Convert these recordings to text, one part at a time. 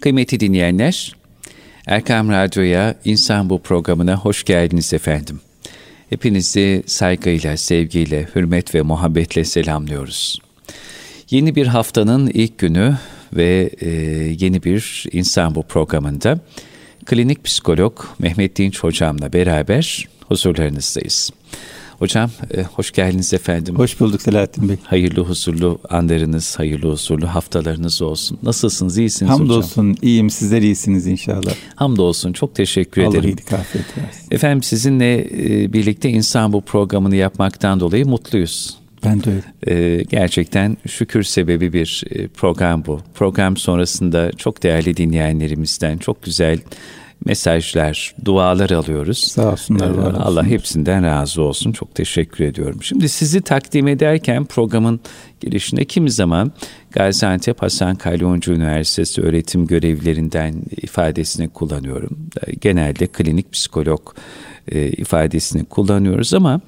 Kıymetli dinleyenler, Erkam Radyo'ya İnsan Bu programına hoş geldiniz efendim. Hepinizi saygıyla, sevgiyle, hürmet ve muhabbetle selamlıyoruz. Yeni bir haftanın ilk günü ve e, yeni bir İnsan Bu programında klinik psikolog Mehmet Dinç hocamla beraber huzurlarınızdayız. Hocam e, hoş geldiniz efendim. Hoş bulduk Selahattin Bey. Hayırlı huzurlu anlarınız, hayırlı huzurlu haftalarınız olsun. Nasılsınız, iyisiniz Hamdolsun, hocam? iyiyim. Sizler iyisiniz inşallah. Hamdolsun, çok teşekkür Allah ederim. Allah iyilik afiyet versin. Efendim sizinle e, birlikte insan bu programını yapmaktan dolayı mutluyuz. Ben de öyle. E, gerçekten şükür sebebi bir e, program bu. Program sonrasında çok değerli dinleyenlerimizden çok güzel mesajlar, dualar alıyoruz. Sağ olsunlar, var Allah olsunlar. hepsinden razı olsun. Çok teşekkür ediyorum. Şimdi sizi takdim ederken programın girişinde kimi zaman Gaziantep Hasan Kalyoncu Üniversitesi öğretim görevlilerinden ifadesini kullanıyorum. Genelde klinik psikolog e, ifadesini kullanıyoruz ama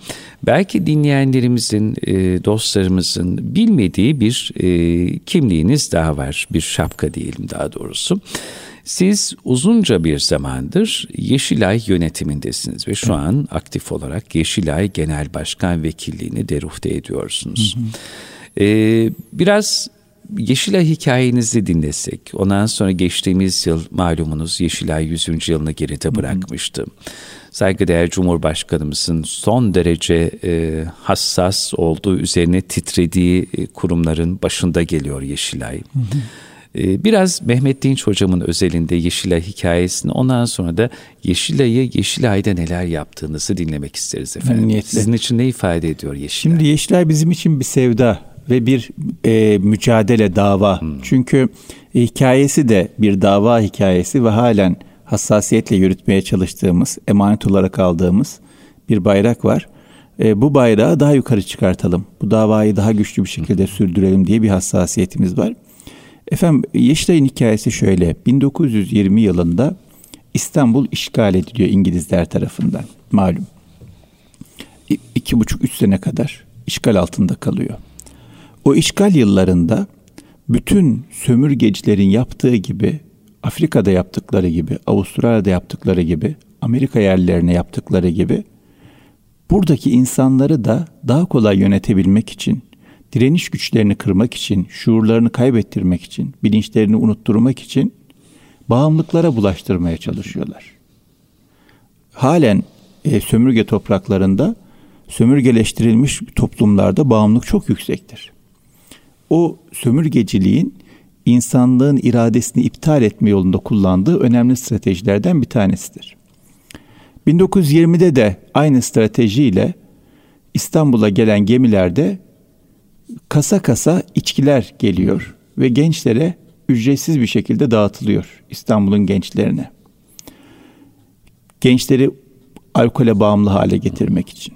belki dinleyenlerimizin, e, dostlarımızın bilmediği bir e, kimliğiniz daha var. Bir şapka diyelim daha doğrusu. Siz uzunca bir zamandır Yeşilay yönetimindesiniz ve şu an aktif olarak Yeşilay Genel Başkan Vekilliğini deruhte ediyorsunuz. Ee, biraz Yeşilay hikayenizi dinlesek. Ondan sonra geçtiğimiz yıl malumunuz Yeşilay 100. yılını geride bırakmıştı. Saygıdeğer Cumhurbaşkanımızın son derece e, hassas olduğu, üzerine titrediği e, kurumların başında geliyor Yeşilay. Ee, Biraz Mehmet Dinç hocamın özelinde Yeşilay hikayesini ondan sonra da Yeşilay'ı Yeşilay'da neler yaptığınızı dinlemek isteriz efendim. Memnuniyetle. Sizin için ne ifade ediyor Yeşilay? Şimdi Yeşilay bizim için bir sevda ve bir e, mücadele, dava. Çünkü e, hikayesi de bir dava hikayesi ve halen hassasiyetle yürütmeye çalıştığımız, emanet olarak aldığımız bir bayrak var. E, bu bayrağı daha yukarı çıkartalım. Bu davayı daha güçlü bir şekilde sürdürelim diye bir hassasiyetimiz var. Efendim Yeşilay'ın hikayesi şöyle. 1920 yılında İstanbul işgal ediliyor İngilizler tarafından. Malum. İki buçuk üç sene kadar işgal altında kalıyor. O işgal yıllarında bütün sömürgecilerin yaptığı gibi Afrika'da yaptıkları gibi, Avustralya'da yaptıkları gibi, Amerika yerlerine yaptıkları gibi buradaki insanları da daha kolay yönetebilmek için, direniş güçlerini kırmak için, şuurlarını kaybettirmek için, bilinçlerini unutturmak için bağımlılıklara bulaştırmaya çalışıyorlar. Halen e, sömürge topraklarında sömürgeleştirilmiş toplumlarda bağımlılık çok yüksektir. O sömürgeciliğin insanlığın iradesini iptal etme yolunda kullandığı önemli stratejilerden bir tanesidir. 1920'de de aynı stratejiyle İstanbul'a gelen gemilerde kasa kasa içkiler geliyor ve gençlere ücretsiz bir şekilde dağıtılıyor İstanbul'un gençlerine. Gençleri alkole bağımlı hale getirmek için.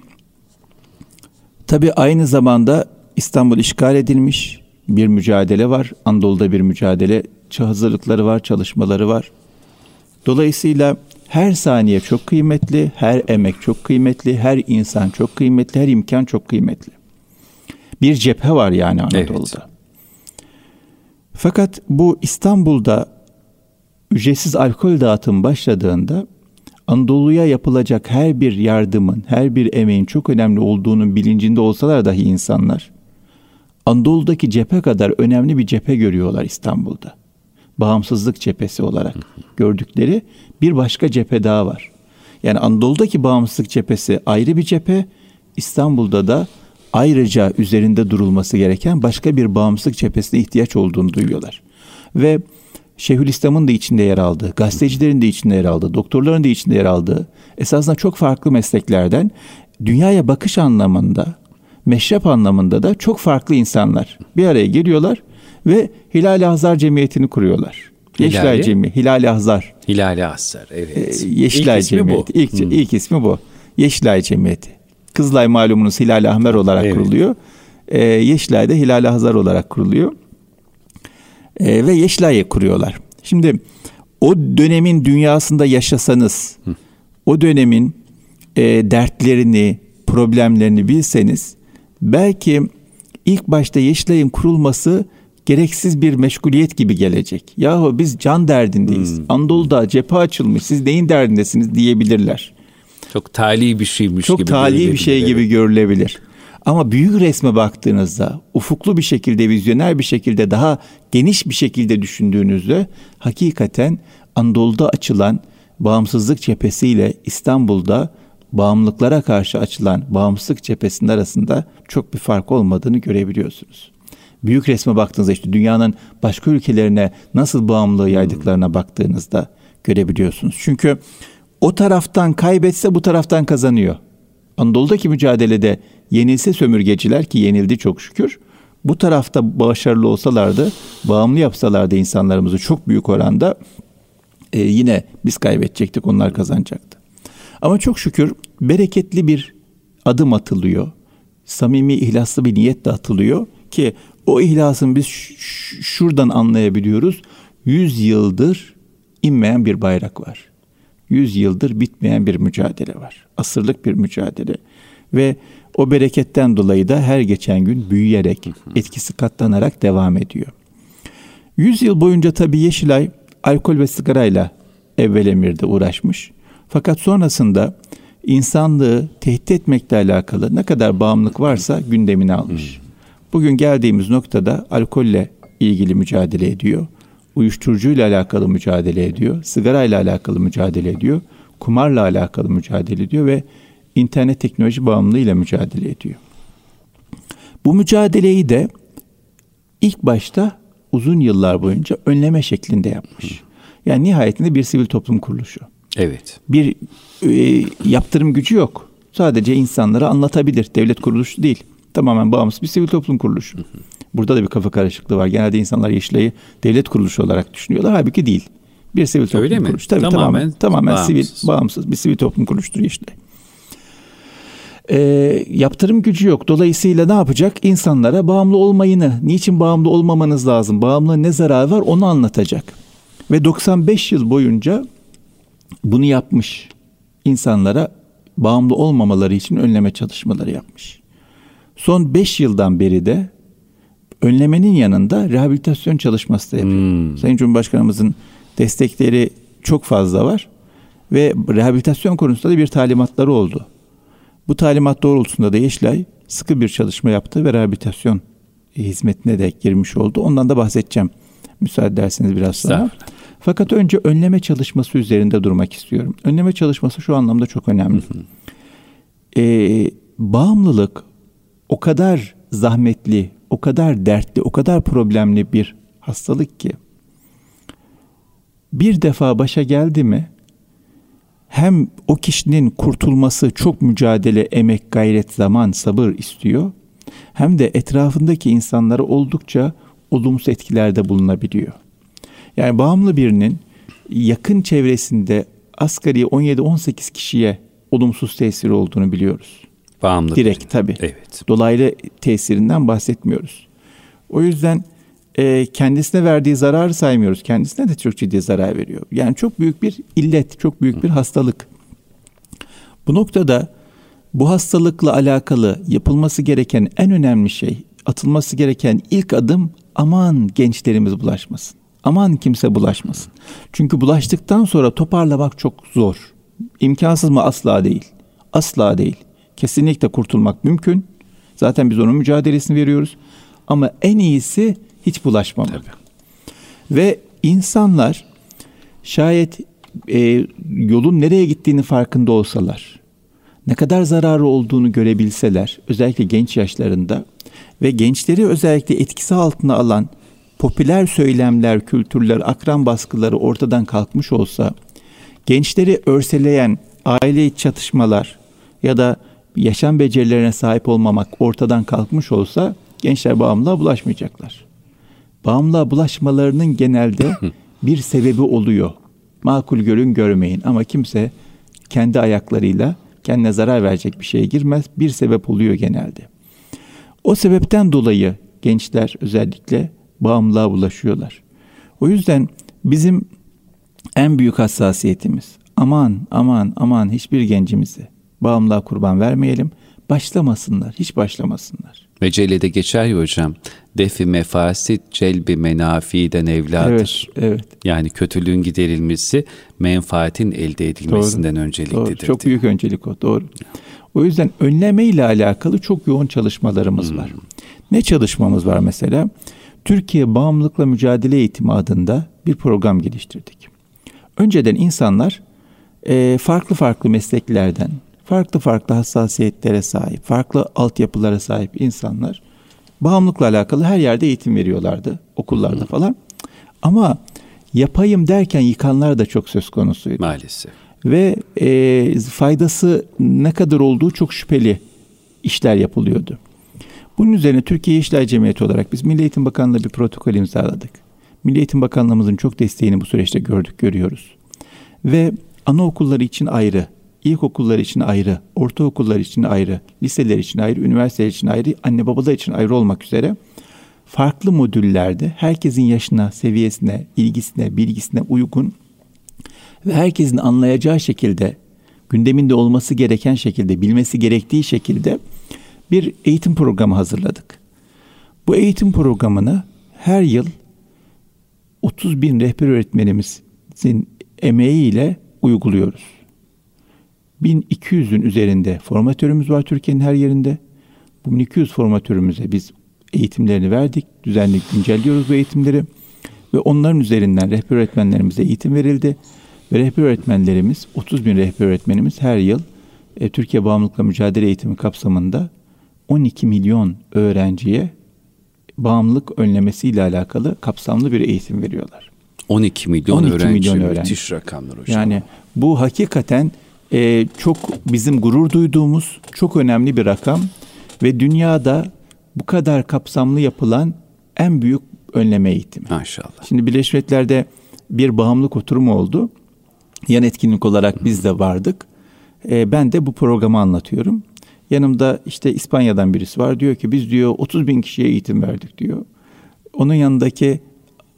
Tabi aynı zamanda İstanbul işgal edilmiş bir mücadele var. Anadolu'da bir mücadele hazırlıkları var, çalışmaları var. Dolayısıyla her saniye çok kıymetli, her emek çok kıymetli, her insan çok kıymetli, her imkan çok kıymetli. Bir cephe var yani Anadolu'da. Fakat bu İstanbul'da ücretsiz alkol dağıtım başladığında Anadolu'ya yapılacak her bir yardımın, her bir emeğin çok önemli olduğunun bilincinde olsalar dahi insanlar Anadolu'daki cephe kadar önemli bir cephe görüyorlar İstanbul'da. Bağımsızlık cephesi olarak gördükleri bir başka cephe daha var. Yani Anadolu'daki bağımsızlık cephesi ayrı bir cephe, İstanbul'da da ayrıca üzerinde durulması gereken başka bir bağımsızlık cephesine ihtiyaç olduğunu duyuyorlar. Ve Şeyhülislam'ın da içinde yer aldığı, gazetecilerin de içinde yer aldığı, doktorların da içinde yer aldığı, esasında çok farklı mesleklerden dünyaya bakış anlamında, meşrep anlamında da çok farklı insanlar bir araya geliyorlar ve Hilal-i Hazar Cemiyeti'ni kuruyorlar. Yeşilay? Cemiyeti, Hilal-i Hazar. Hilali Aslar evet. Ee, Yeşilay İlk ismi Cemiyeti. bu. İlk, Hmm. ilk ismi bu. Yeşilay Cemiyeti. Kızılay malumunuz Hilal-i Ahmer olarak Evet. kuruluyor. Ee, Yeşilay da Hilal-i Hazar olarak kuruluyor. Ee, ve Yeşilay'ı kuruyorlar. Şimdi o dönemin dünyasında yaşasanız, o dönemin e, dertlerini, problemlerini bilseniz, belki ilk başta Yeşilay'ın kurulması gereksiz bir meşguliyet gibi gelecek. Yahu biz can derdindeyiz. Hmm. Anadolu'da cephe açılmış. Siz neyin derdindesiniz diyebilirler. Çok tali bir şeymiş Çok gibi tali bir şey gibi görülebilir. Ama büyük resme baktığınızda, ufuklu bir şekilde, vizyoner bir şekilde, daha geniş bir şekilde düşündüğünüzde hakikaten Anadolu'da açılan bağımsızlık cephesiyle İstanbul'da bağımlılıklara karşı açılan bağımsızlık cephesinin arasında çok bir fark olmadığını görebiliyorsunuz. Büyük resme baktığınızda işte dünyanın başka ülkelerine nasıl bağımlılığı yaydıklarına baktığınızda görebiliyorsunuz. Çünkü o taraftan kaybetse bu taraftan kazanıyor. Anadolu'daki mücadelede yenilse sömürgeciler ki yenildi çok şükür. Bu tarafta başarılı olsalardı, bağımlı yapsalardı insanlarımızı çok büyük oranda e, yine biz kaybedecektik, onlar kazanacaktı. Ama çok şükür bereketli bir adım atılıyor. Samimi, ihlaslı bir niyet de atılıyor ki o ihlasın biz şuradan anlayabiliyoruz. Yüz yıldır inmeyen bir bayrak var. Yüz yıldır bitmeyen bir mücadele var. Asırlık bir mücadele. Ve o bereketten dolayı da her geçen gün büyüyerek, etkisi katlanarak devam ediyor. Yüz yıl boyunca tabii Yeşilay alkol ve sigarayla evvel emirde uğraşmış. Fakat sonrasında insanlığı tehdit etmekle alakalı ne kadar bağımlılık varsa gündemine almış. Bugün geldiğimiz noktada alkolle ilgili mücadele ediyor. Uyuşturucuyla alakalı mücadele ediyor. Sigarayla alakalı mücadele ediyor. Kumarla alakalı mücadele ediyor ve internet teknoloji bağımlılığıyla mücadele ediyor. Bu mücadeleyi de ilk başta uzun yıllar boyunca önleme şeklinde yapmış. Yani nihayetinde bir sivil toplum kuruluşu. Evet. Bir e, yaptırım gücü yok. Sadece insanlara anlatabilir. Devlet kuruluşu değil. Tamamen bağımsız bir sivil toplum kuruluşu. Burada da bir kafa karışıklığı var. Genelde insanlar Yeşilay'ı devlet kuruluşu olarak düşünüyorlar. Halbuki değil. Bir sivil toplum Öyle kuruluşu. Tabii tamamen, tamamen, tamamen bağımsız. sivil, bağımsız bir sivil toplum kuruluşudur Yeşilay. E, yaptırım gücü yok. Dolayısıyla ne yapacak? İnsanlara bağımlı olmayını, niçin bağımlı olmamanız lazım, bağımlı ne zararı var onu anlatacak. Ve 95 yıl boyunca bunu yapmış. insanlara bağımlı olmamaları için önleme çalışmaları yapmış. Son 5 yıldan beri de önlemenin yanında rehabilitasyon çalışması da yapıyor. Hmm. Sayın Cumhurbaşkanımızın destekleri çok fazla var ve rehabilitasyon konusunda da bir talimatları oldu. Bu talimat doğrultusunda da Yeşilay sıkı bir çalışma yaptı ve rehabilitasyon hizmetine de girmiş oldu. Ondan da bahsedeceğim. Müsaade ederseniz biraz sonra. Fakat önce önleme çalışması üzerinde durmak istiyorum. Önleme çalışması şu anlamda çok önemli. Ee, bağımlılık o kadar zahmetli, o kadar dertli, o kadar problemli bir hastalık ki bir defa başa geldi mi hem o kişinin kurtulması çok mücadele, emek, gayret, zaman, sabır istiyor. Hem de etrafındaki insanlara oldukça olumsuz etkilerde bulunabiliyor. Yani bağımlı birinin yakın çevresinde asgari 17-18 kişiye olumsuz tesiri olduğunu biliyoruz. Bağımlı. Direkt tabii. Evet. Dolaylı tesirinden bahsetmiyoruz. O yüzden e, kendisine verdiği zararı saymıyoruz. Kendisine de çok ciddi zarar veriyor. Yani çok büyük bir illet, çok büyük bir hastalık. Bu noktada bu hastalıkla alakalı yapılması gereken en önemli şey, atılması gereken ilk adım aman gençlerimiz bulaşmasın. Aman kimse bulaşmasın. Çünkü bulaştıktan sonra toparlamak çok zor. İmkansız mı? Asla değil. Asla değil. Kesinlikle kurtulmak mümkün. Zaten biz onun mücadelesini veriyoruz. Ama en iyisi hiç bulaşmamak. Tabii. Ve insanlar şayet e, yolun nereye gittiğini farkında olsalar, ne kadar zararı olduğunu görebilseler, özellikle genç yaşlarında ve gençleri özellikle etkisi altına alan popüler söylemler, kültürler, akran baskıları ortadan kalkmış olsa, gençleri örseleyen aile çatışmalar ya da yaşam becerilerine sahip olmamak ortadan kalkmış olsa gençler bağımlılığa bulaşmayacaklar. Bağımlılığa bulaşmalarının genelde bir sebebi oluyor. Makul görün görmeyin ama kimse kendi ayaklarıyla kendine zarar verecek bir şeye girmez. Bir sebep oluyor genelde. O sebepten dolayı gençler özellikle bağımlılığa bulaşıyorlar. O yüzden bizim en büyük hassasiyetimiz aman aman aman hiçbir gencimizi bağımlılığa kurban vermeyelim. Başlamasınlar, hiç başlamasınlar. Ve Celle'de geçer ya hocam. Defi mefasit celbi menafiden evladır. Evet, evet. Yani kötülüğün giderilmesi menfaatin elde edilmesinden doğru, önceliklidir. Doğru, çok büyük öncelik o doğru. O yüzden önleme ile alakalı çok yoğun çalışmalarımız hmm. var. Ne çalışmamız var mesela? Türkiye Bağımlılıkla Mücadele Eğitimi adında bir program geliştirdik. Önceden insanlar e, farklı farklı mesleklerden, farklı farklı hassasiyetlere sahip, farklı altyapılara sahip insanlar bağımlılıkla alakalı her yerde eğitim veriyorlardı. Okullarda falan. Ama yapayım derken yıkanlar da çok söz konusuydu. Maalesef. Ve e, faydası ne kadar olduğu çok şüpheli işler yapılıyordu. Bunun üzerine Türkiye İşler Cemiyeti olarak biz Milli Eğitim Bakanlığı bir protokol imzaladık. Milli Eğitim Bakanlığımızın çok desteğini bu süreçte gördük, görüyoruz. Ve anaokulları için ayrı, ilkokullar için ayrı, ortaokullar için ayrı, liseler için ayrı, üniversiteler için ayrı, anne babalar için ayrı olmak üzere farklı modüllerde herkesin yaşına, seviyesine, ilgisine, bilgisine uygun ve herkesin anlayacağı şekilde, gündeminde olması gereken şekilde, bilmesi gerektiği şekilde bir eğitim programı hazırladık. Bu eğitim programını her yıl 30 bin rehber öğretmenimizin emeğiyle uyguluyoruz. 1200'ün üzerinde formatörümüz var Türkiye'nin her yerinde. Bu 1200 formatörümüze biz eğitimlerini verdik. Düzenli güncelliyoruz bu eğitimleri. Ve onların üzerinden rehber öğretmenlerimize eğitim verildi. Ve rehber öğretmenlerimiz, 30 bin rehber öğretmenimiz her yıl e, Türkiye Bağımlılıkla Mücadele Eğitimi kapsamında 12 milyon öğrenciye bağımlılık önlemesiyle alakalı kapsamlı bir eğitim veriyorlar. 12 milyon 12 öğrenci. Milyon öğrenci. Müthiş rakamlar hocam. Yani bu hakikaten e, çok bizim gurur duyduğumuz çok önemli bir rakam ve dünyada bu kadar kapsamlı yapılan en büyük önleme eğitimi. Maşallah. Şimdi Birleşmiş Milletler'de bir bağımlılık oturumu oldu. Yan etkinlik olarak biz de vardık. E, ben de bu programı anlatıyorum. Yanımda işte İspanya'dan birisi var. Diyor ki biz diyor 30 bin kişiye eğitim verdik diyor. Onun yanındaki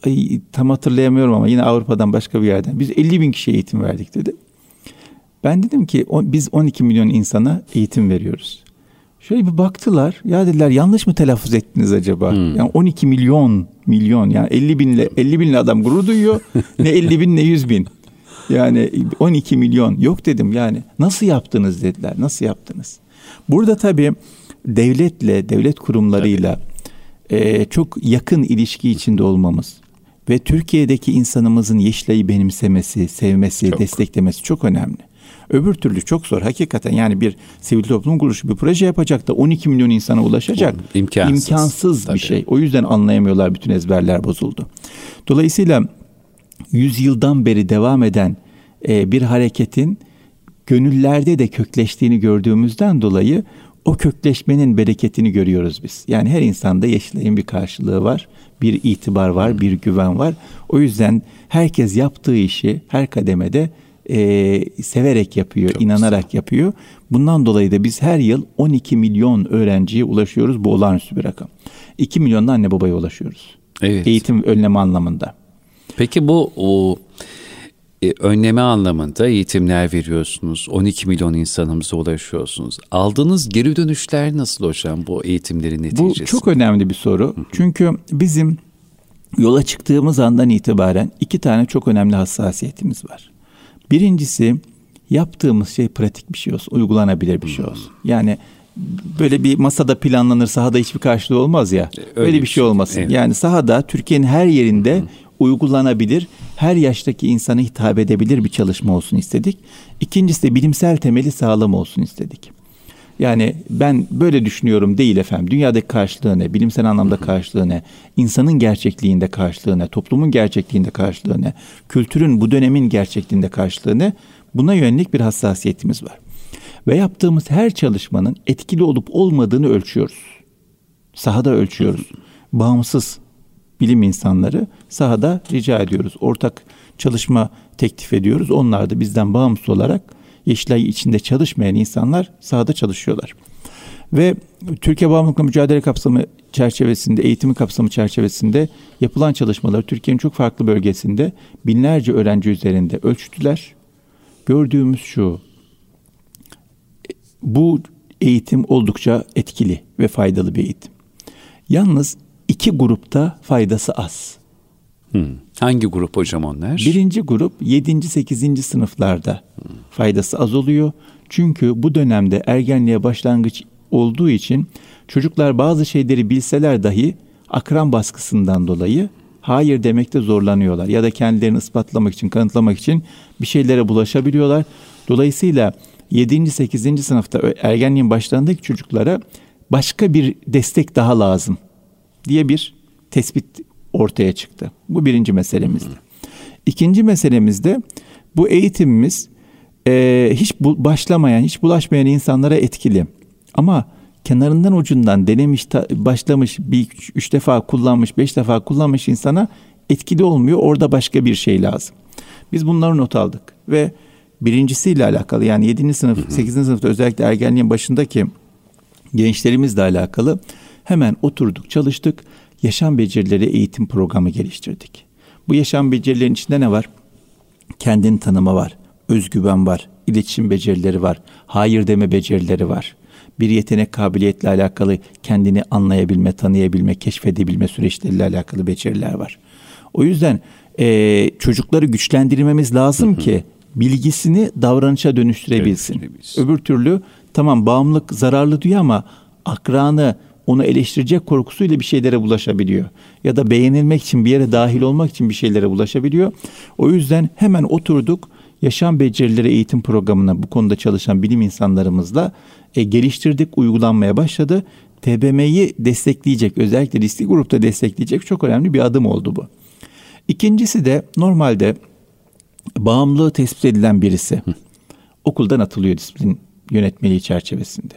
ay, tam hatırlayamıyorum ama yine Avrupa'dan başka bir yerden. Biz 50 bin kişiye eğitim verdik dedi. Ben dedim ki o, biz 12 milyon insana eğitim veriyoruz. Şöyle bir baktılar. Ya dediler yanlış mı telaffuz ettiniz acaba? Hmm. Yani 12 milyon milyon yani 50 binle 50 binle adam gurur duyuyor. ne 50 bin ne 100 bin. Yani 12 milyon. Yok dedim yani. Nasıl yaptınız dediler. Nasıl yaptınız? Burada tabii devletle, devlet kurumlarıyla e, çok yakın ilişki içinde olmamız ve Türkiye'deki insanımızın Yeşilay'ı benimsemesi, sevmesi, çok. desteklemesi çok önemli. Öbür türlü çok zor. Hakikaten yani bir sivil toplum kuruluşu bir proje yapacak da 12 milyon insana ulaşacak. İmkansız. İmkansız tabii. bir şey. O yüzden anlayamıyorlar bütün ezberler bozuldu. Dolayısıyla yüzyıldan beri devam eden e, bir hareketin gönüllerde de kökleştiğini gördüğümüzden dolayı o kökleşmenin bereketini görüyoruz biz. Yani her insanda Yeşilay'ın bir karşılığı var, bir itibar var, bir güven var. O yüzden herkes yaptığı işi her kademede e, severek yapıyor, Çok inanarak güzel. yapıyor. Bundan dolayı da biz her yıl 12 milyon öğrenciye ulaşıyoruz. Bu olağanüstü bir rakam. 2 milyon da anne babaya ulaşıyoruz. Evet. Eğitim önleme anlamında. Peki bu o e, önleme anlamında eğitimler veriyorsunuz. 12 milyon insanımıza ulaşıyorsunuz. Aldığınız geri dönüşler nasıl hocam bu eğitimlerin neticesi? Bu çok önemli bir soru. Çünkü bizim yola çıktığımız andan itibaren iki tane çok önemli hassasiyetimiz var. Birincisi yaptığımız şey pratik bir şey olsun, uygulanabilir bir şey olsun. Yani böyle bir masada planlanır sahada hiçbir karşılığı olmaz ya. Öyle, öyle bir şey, şey olmasın. Evet. Yani sahada Türkiye'nin her yerinde Hı uygulanabilir, her yaştaki insana hitap edebilir bir çalışma olsun istedik. İkincisi de bilimsel temeli sağlam olsun istedik. Yani ben böyle düşünüyorum değil efendim. Dünyadaki karşılığı ne? Bilimsel anlamda karşılığı ne? İnsanın gerçekliğinde karşılığı ne? Toplumun gerçekliğinde karşılığı ne? Kültürün bu dönemin gerçekliğinde karşılığı ne? Buna yönelik bir hassasiyetimiz var. Ve yaptığımız her çalışmanın etkili olup olmadığını ölçüyoruz. Sahada ölçüyoruz. Bağımsız bilim insanları sahada rica ediyoruz. Ortak çalışma teklif ediyoruz. Onlar da bizden bağımsız olarak Yeşilay içinde çalışmayan insanlar sahada çalışıyorlar. Ve Türkiye Bağımlılıkla Mücadele kapsamı çerçevesinde, eğitimi kapsamı çerçevesinde yapılan çalışmaları Türkiye'nin çok farklı bölgesinde binlerce öğrenci üzerinde ölçtüler. Gördüğümüz şu, bu eğitim oldukça etkili ve faydalı bir eğitim. Yalnız iki grupta faydası az. Hmm. Hangi grup hocam onlar? Birinci grup 7. 8. sınıflarda faydası az oluyor. Çünkü bu dönemde ergenliğe başlangıç olduğu için çocuklar bazı şeyleri bilseler dahi akran baskısından dolayı hayır demekte zorlanıyorlar ya da kendilerini ispatlamak için, kanıtlamak için bir şeylere bulaşabiliyorlar. Dolayısıyla 7. 8. sınıfta ergenliğin başlarındaki çocuklara başka bir destek daha lazım diye bir tespit ortaya çıktı. Bu birinci meselemizdi. İkinci meselemizde bu eğitimimiz e, hiç bu, başlamayan, hiç bulaşmayan insanlara etkili. Ama kenarından ucundan denemiş, ta, başlamış, bir üç defa kullanmış, beş defa kullanmış insana etkili olmuyor. Orada başka bir şey lazım. Biz bunları not aldık ve birincisiyle alakalı yani 7. sınıf, 8. sınıfta özellikle ergenliğin başındaki gençlerimizle alakalı hemen oturduk, çalıştık. Yaşam becerileri eğitim programı geliştirdik. Bu yaşam becerilerinin içinde ne var? Kendini tanıma var, özgüven var, iletişim becerileri var, hayır deme becerileri var. Bir yetenek kabiliyetle alakalı kendini anlayabilme, tanıyabilme, keşfedebilme süreçleriyle alakalı beceriler var. O yüzden e, çocukları güçlendirmemiz lazım ki bilgisini davranışa dönüştürebilsin. dönüştürebilsin. Öbür türlü tamam bağımlılık zararlı diyor ama akranı onu eleştirecek korkusuyla bir şeylere bulaşabiliyor. Ya da beğenilmek için bir yere dahil olmak için bir şeylere bulaşabiliyor. O yüzden hemen oturduk yaşam becerileri eğitim programına bu konuda çalışan bilim insanlarımızla e, geliştirdik, uygulanmaya başladı. TBM'yi destekleyecek, özellikle riskli grupta destekleyecek çok önemli bir adım oldu bu. İkincisi de normalde bağımlılığı tespit edilen birisi Hı. okuldan atılıyor disiplin yönetmeliği çerçevesinde.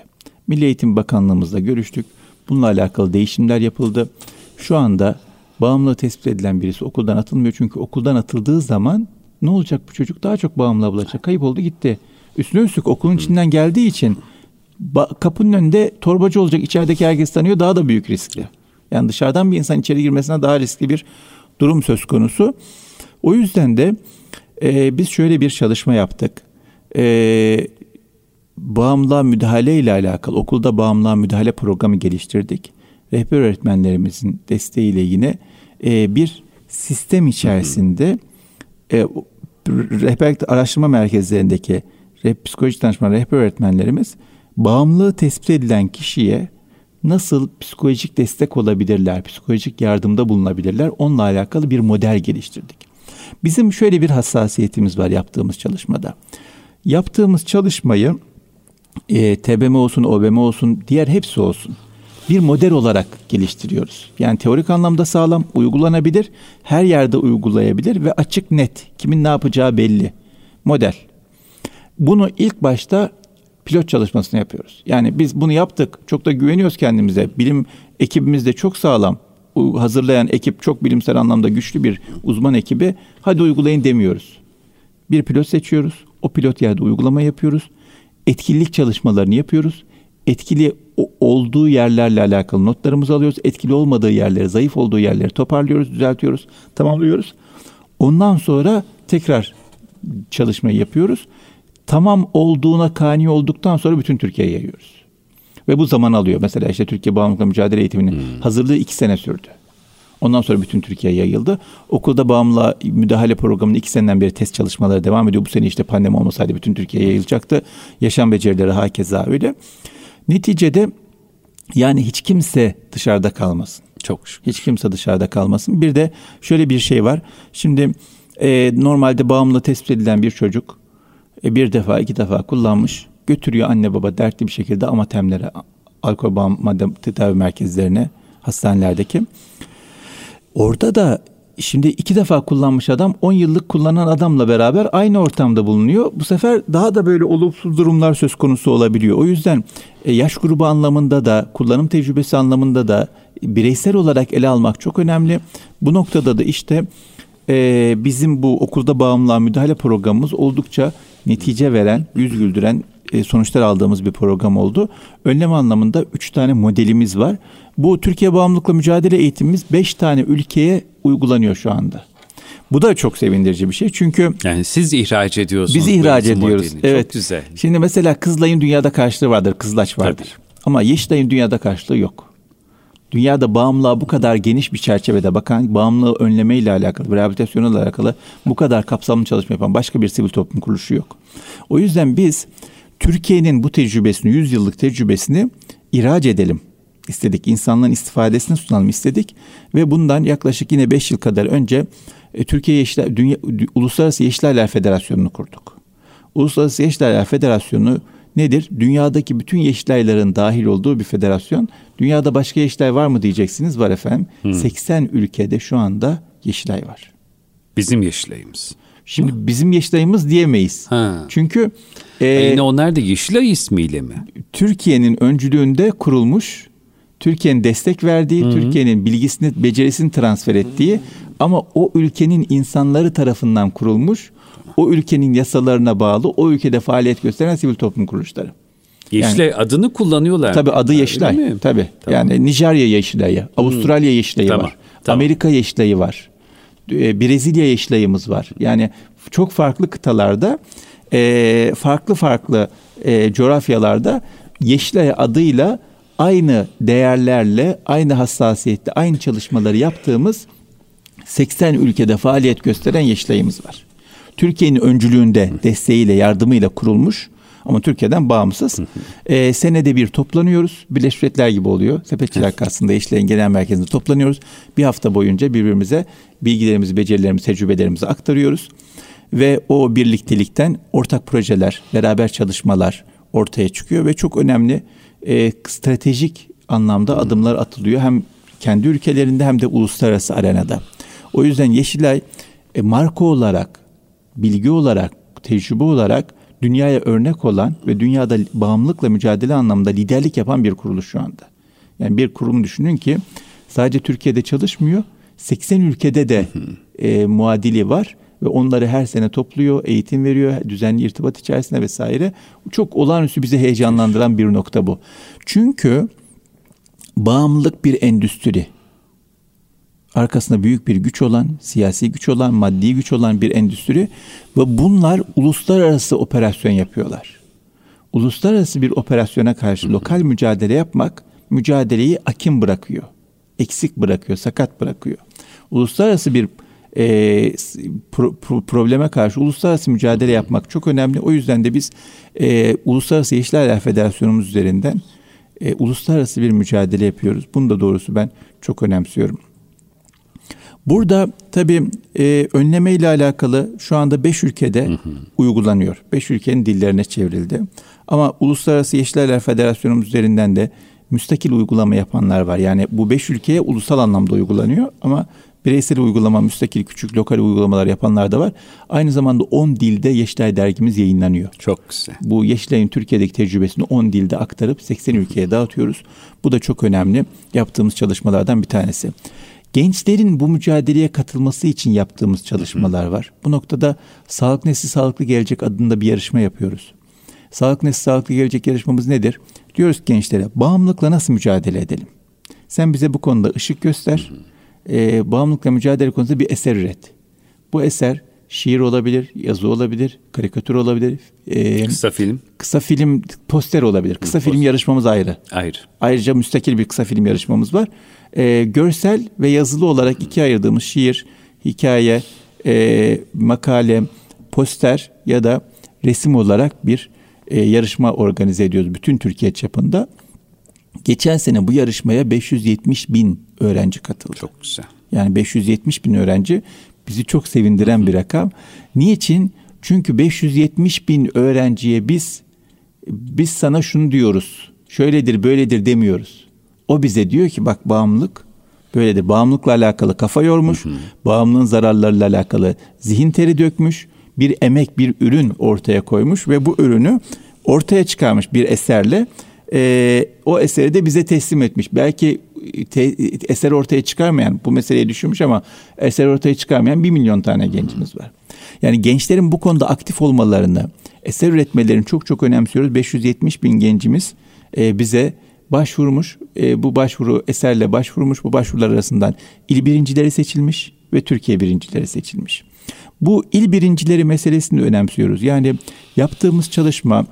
Milli Eğitim Bakanlığımızla görüştük. Bununla alakalı değişimler yapıldı. Şu anda bağımlılığı tespit edilen birisi okuldan atılmıyor. Çünkü okuldan atıldığı zaman ne olacak bu çocuk? Daha çok bağımlı bulacak. Kayıp oldu gitti. Üstüne üstlük okulun içinden geldiği için kapının önünde torbacı olacak. İçerideki herkes tanıyor. Daha da büyük riskli. Yani dışarıdan bir insan içeri girmesine daha riskli bir durum söz konusu. O yüzden de e, biz şöyle bir çalışma yaptık. E, bağımlılığa müdahale ile alakalı okulda bağımlılığa müdahale programı geliştirdik. Rehber öğretmenlerimizin desteğiyle yine e, bir sistem içerisinde e, rehberlik araştırma merkezlerindeki reh, psikolojik danışma rehber öğretmenlerimiz bağımlılığı tespit edilen kişiye nasıl psikolojik destek olabilirler, psikolojik yardımda bulunabilirler onunla alakalı bir model geliştirdik. Bizim şöyle bir hassasiyetimiz var yaptığımız çalışmada. Yaptığımız çalışmayı e, TBM olsun, OBM olsun, diğer hepsi olsun bir model olarak geliştiriyoruz. Yani teorik anlamda sağlam, uygulanabilir, her yerde uygulayabilir ve açık net, kimin ne yapacağı belli. Model. Bunu ilk başta pilot çalışmasını yapıyoruz. Yani biz bunu yaptık, çok da güveniyoruz kendimize. Bilim ekibimiz de çok sağlam. Hazırlayan ekip çok bilimsel anlamda güçlü bir uzman ekibi. Hadi uygulayın demiyoruz. Bir pilot seçiyoruz. O pilot yerde uygulama yapıyoruz etkinlik çalışmalarını yapıyoruz. Etkili olduğu yerlerle alakalı notlarımızı alıyoruz. Etkili olmadığı yerleri, zayıf olduğu yerleri toparlıyoruz, düzeltiyoruz, tamamlıyoruz. Ondan sonra tekrar çalışmayı yapıyoruz. Tamam olduğuna kani olduktan sonra bütün Türkiye'ye yayıyoruz. Ve bu zaman alıyor. Mesela işte Türkiye Bağımlılıkla Mücadele Eğitimi'nin hmm. hazırlığı iki sene sürdü. Ondan sonra bütün Türkiye yayıldı. Okulda bağımlı müdahale programının iki seneden beri test çalışmaları devam ediyor. Bu sene işte pandemi olmasaydı bütün Türkiye yayılacaktı. Yaşam becerileri hakeza öyle. Neticede yani hiç kimse dışarıda kalmasın. Çok şükür. Hiç kimse dışarıda kalmasın. Bir de şöyle bir şey var. Şimdi e, normalde bağımlı tespit edilen bir çocuk e, bir defa iki defa kullanmış. Götürüyor anne baba dertli bir şekilde amatemlere, alkol bağımlı tedavi merkezlerine, hastanelerdeki. Orada da şimdi iki defa kullanmış adam 10 yıllık kullanan adamla beraber aynı ortamda bulunuyor. Bu sefer daha da böyle olumsuz durumlar söz konusu olabiliyor. O yüzden e, yaş grubu anlamında da kullanım tecrübesi anlamında da bireysel olarak ele almak çok önemli. Bu noktada da işte e, bizim bu okulda bağımlılığa müdahale programımız oldukça netice veren, yüz güldüren sonuçlar aldığımız bir program oldu. Önlem anlamında üç tane modelimiz var. Bu Türkiye Bağımlılıkla Mücadele Eğitimimiz beş tane ülkeye uygulanıyor şu anda. Bu da çok sevindirici bir şey. Çünkü yani siz ihraç ediyorsunuz. Biz ihraç ediyoruz. Modelini. Evet. Çok güzel. Şimdi mesela Kızılay'ın dünyada karşılığı vardır. Kızılaç vardır. Tabii. Ama Yeşilay'ın dünyada karşılığı yok. Dünyada bağımlılığa bu kadar geniş bir çerçevede bakan, bağımlılığı önleme ile alakalı, rehabilitasyonla alakalı bu kadar kapsamlı çalışma yapan başka bir sivil toplum kuruluşu yok. O yüzden biz Türkiye'nin bu tecrübesini, 100 yıllık tecrübesini ihraç edelim istedik. İnsanların istifadesini sunalım istedik. Ve bundan yaklaşık yine 5 yıl kadar önce e, Türkiye Yeşiller, Dünya, Uluslararası Yeşilaylar Federasyonu'nu kurduk. Uluslararası Yeşilaylar Federasyonu nedir? Dünyadaki bütün Yeşilayların dahil olduğu bir federasyon. Dünyada başka Yeşilay var mı diyeceksiniz. Var efendim. Hmm. 80 ülkede şu anda Yeşilay var. Bizim Yeşilay'ımız. Şimdi bizim Yeşilay'ımız diyemeyiz. Ha. Çünkü e, yine onlar da Yeşilay ismiyle mi? Türkiye'nin öncülüğünde kurulmuş, Türkiye'nin destek verdiği, Hı-hı. Türkiye'nin bilgisini, becerisini transfer ettiği ama o ülkenin insanları tarafından kurulmuş, o ülkenin yasalarına bağlı, o ülkede faaliyet gösteren sivil toplum kuruluşları. Yeşilay yani, adını kullanıyorlar. Tabii adı Yeşilay. Tabii. Tamam. Yani Nijerya Yeşilay'ı, Avustralya Yeşilay'ı tamam. var. Tamam. Amerika Yeşilay'ı var. E, Brezilya Yeşilay'ımız var. Yani çok farklı kıtalarda, e, farklı farklı e, coğrafyalarda Yeşilay adıyla aynı değerlerle, aynı hassasiyette, aynı çalışmaları yaptığımız 80 ülkede faaliyet gösteren Yeşilay'ımız var. Türkiye'nin öncülüğünde, desteğiyle, yardımıyla kurulmuş ama Türkiye'den bağımsız. ee, senede bir toplanıyoruz. Birleşmiş Milletler gibi oluyor. Sepetçiler Kası'nda İşlerin Genel Merkezi'nde toplanıyoruz. Bir hafta boyunca birbirimize bilgilerimizi, becerilerimizi, tecrübelerimizi aktarıyoruz. Ve o birliktelikten ortak projeler, beraber çalışmalar ortaya çıkıyor ve çok önemli e, stratejik anlamda adımlar atılıyor. Hem kendi ülkelerinde hem de uluslararası arenada. O yüzden Yeşilay e, marka olarak, bilgi olarak, tecrübe olarak dünyaya örnek olan ve dünyada bağımlılıkla mücadele anlamında liderlik yapan bir kuruluş şu anda. Yani bir kurum düşünün ki sadece Türkiye'de çalışmıyor, 80 ülkede de e, muadili var ve onları her sene topluyor, eğitim veriyor, düzenli irtibat içerisinde vesaire. Çok olağanüstü bizi heyecanlandıran bir nokta bu. Çünkü bağımlılık bir endüstri. Arkasında büyük bir güç olan, siyasi güç olan, maddi güç olan bir endüstri ve bunlar uluslararası operasyon yapıyorlar. Uluslararası bir operasyona karşı lokal mücadele yapmak mücadeleyi akim bırakıyor. Eksik bırakıyor, sakat bırakıyor. Uluslararası bir e, pro, pro, probleme karşı uluslararası mücadele yapmak çok önemli. O yüzden de biz e, Uluslararası Yeşil Federasyonumuz üzerinden e, uluslararası bir mücadele yapıyoruz. Bunu da doğrusu ben çok önemsiyorum. Burada tabii e, önleme ile alakalı şu anda beş ülkede hı hı. uygulanıyor. Beş ülkenin dillerine çevrildi. Ama Uluslararası Yeşil Federasyonumuz üzerinden de müstakil uygulama yapanlar var. Yani bu beş ülkeye ulusal anlamda uygulanıyor ama bireysel uygulama, müstakil küçük lokal uygulamalar yapanlar da var. Aynı zamanda 10 dilde Yeşilay dergimiz yayınlanıyor. Çok güzel. Bu Yeşilay'ın Türkiye'deki tecrübesini 10 dilde aktarıp 80 ülkeye dağıtıyoruz. Bu da çok önemli yaptığımız çalışmalardan bir tanesi. Gençlerin bu mücadeleye katılması için yaptığımız çalışmalar var. Bu noktada Sağlık Nesli Sağlıklı Gelecek adında bir yarışma yapıyoruz. Sağlık Nesli Sağlıklı Gelecek yarışmamız nedir? Diyoruz ki gençlere bağımlılıkla nasıl mücadele edelim? Sen bize bu konuda ışık göster. Hı hı e, bağımlılıkla mücadele konusunda bir eser üret. Bu eser şiir olabilir, yazı olabilir, karikatür olabilir. E, kısa film. Kısa film, poster olabilir. Kısa Hı, film poster. yarışmamız ayrı. Ayrı. Ayrıca müstakil bir kısa film yarışmamız var. E, görsel ve yazılı olarak iki ayırdığımız şiir, hikaye, e, makale, poster ya da resim olarak bir e, yarışma organize ediyoruz bütün Türkiye çapında. Geçen sene bu yarışmaya 570 bin öğrenci katıldı. Çok güzel. Yani 570 bin öğrenci bizi çok sevindiren bir rakam. Niçin? Çünkü 570 bin öğrenciye biz biz sana şunu diyoruz. Şöyledir böyledir demiyoruz. O bize diyor ki bak bağımlılık böyledir. Bağımlılıkla alakalı kafa yormuş. Hı hı. Bağımlılığın zararlarıyla alakalı zihin teri dökmüş. Bir emek, bir ürün ortaya koymuş ve bu ürünü ortaya çıkarmış bir eserle e, o eseri de bize teslim etmiş. Belki te, eser ortaya çıkarmayan, bu meseleyi düşünmüş ama eser ortaya çıkarmayan bir milyon tane gencimiz var. Yani gençlerin bu konuda aktif olmalarını, eser üretmelerini çok çok önemsiyoruz. 570 bin gencimiz e, bize başvurmuş. E, bu başvuru eserle başvurmuş. Bu başvurular arasından il birincileri seçilmiş. ve Türkiye birincileri seçilmiş. Bu il birincileri meselesini önemsiyoruz. Yani yaptığımız çalışma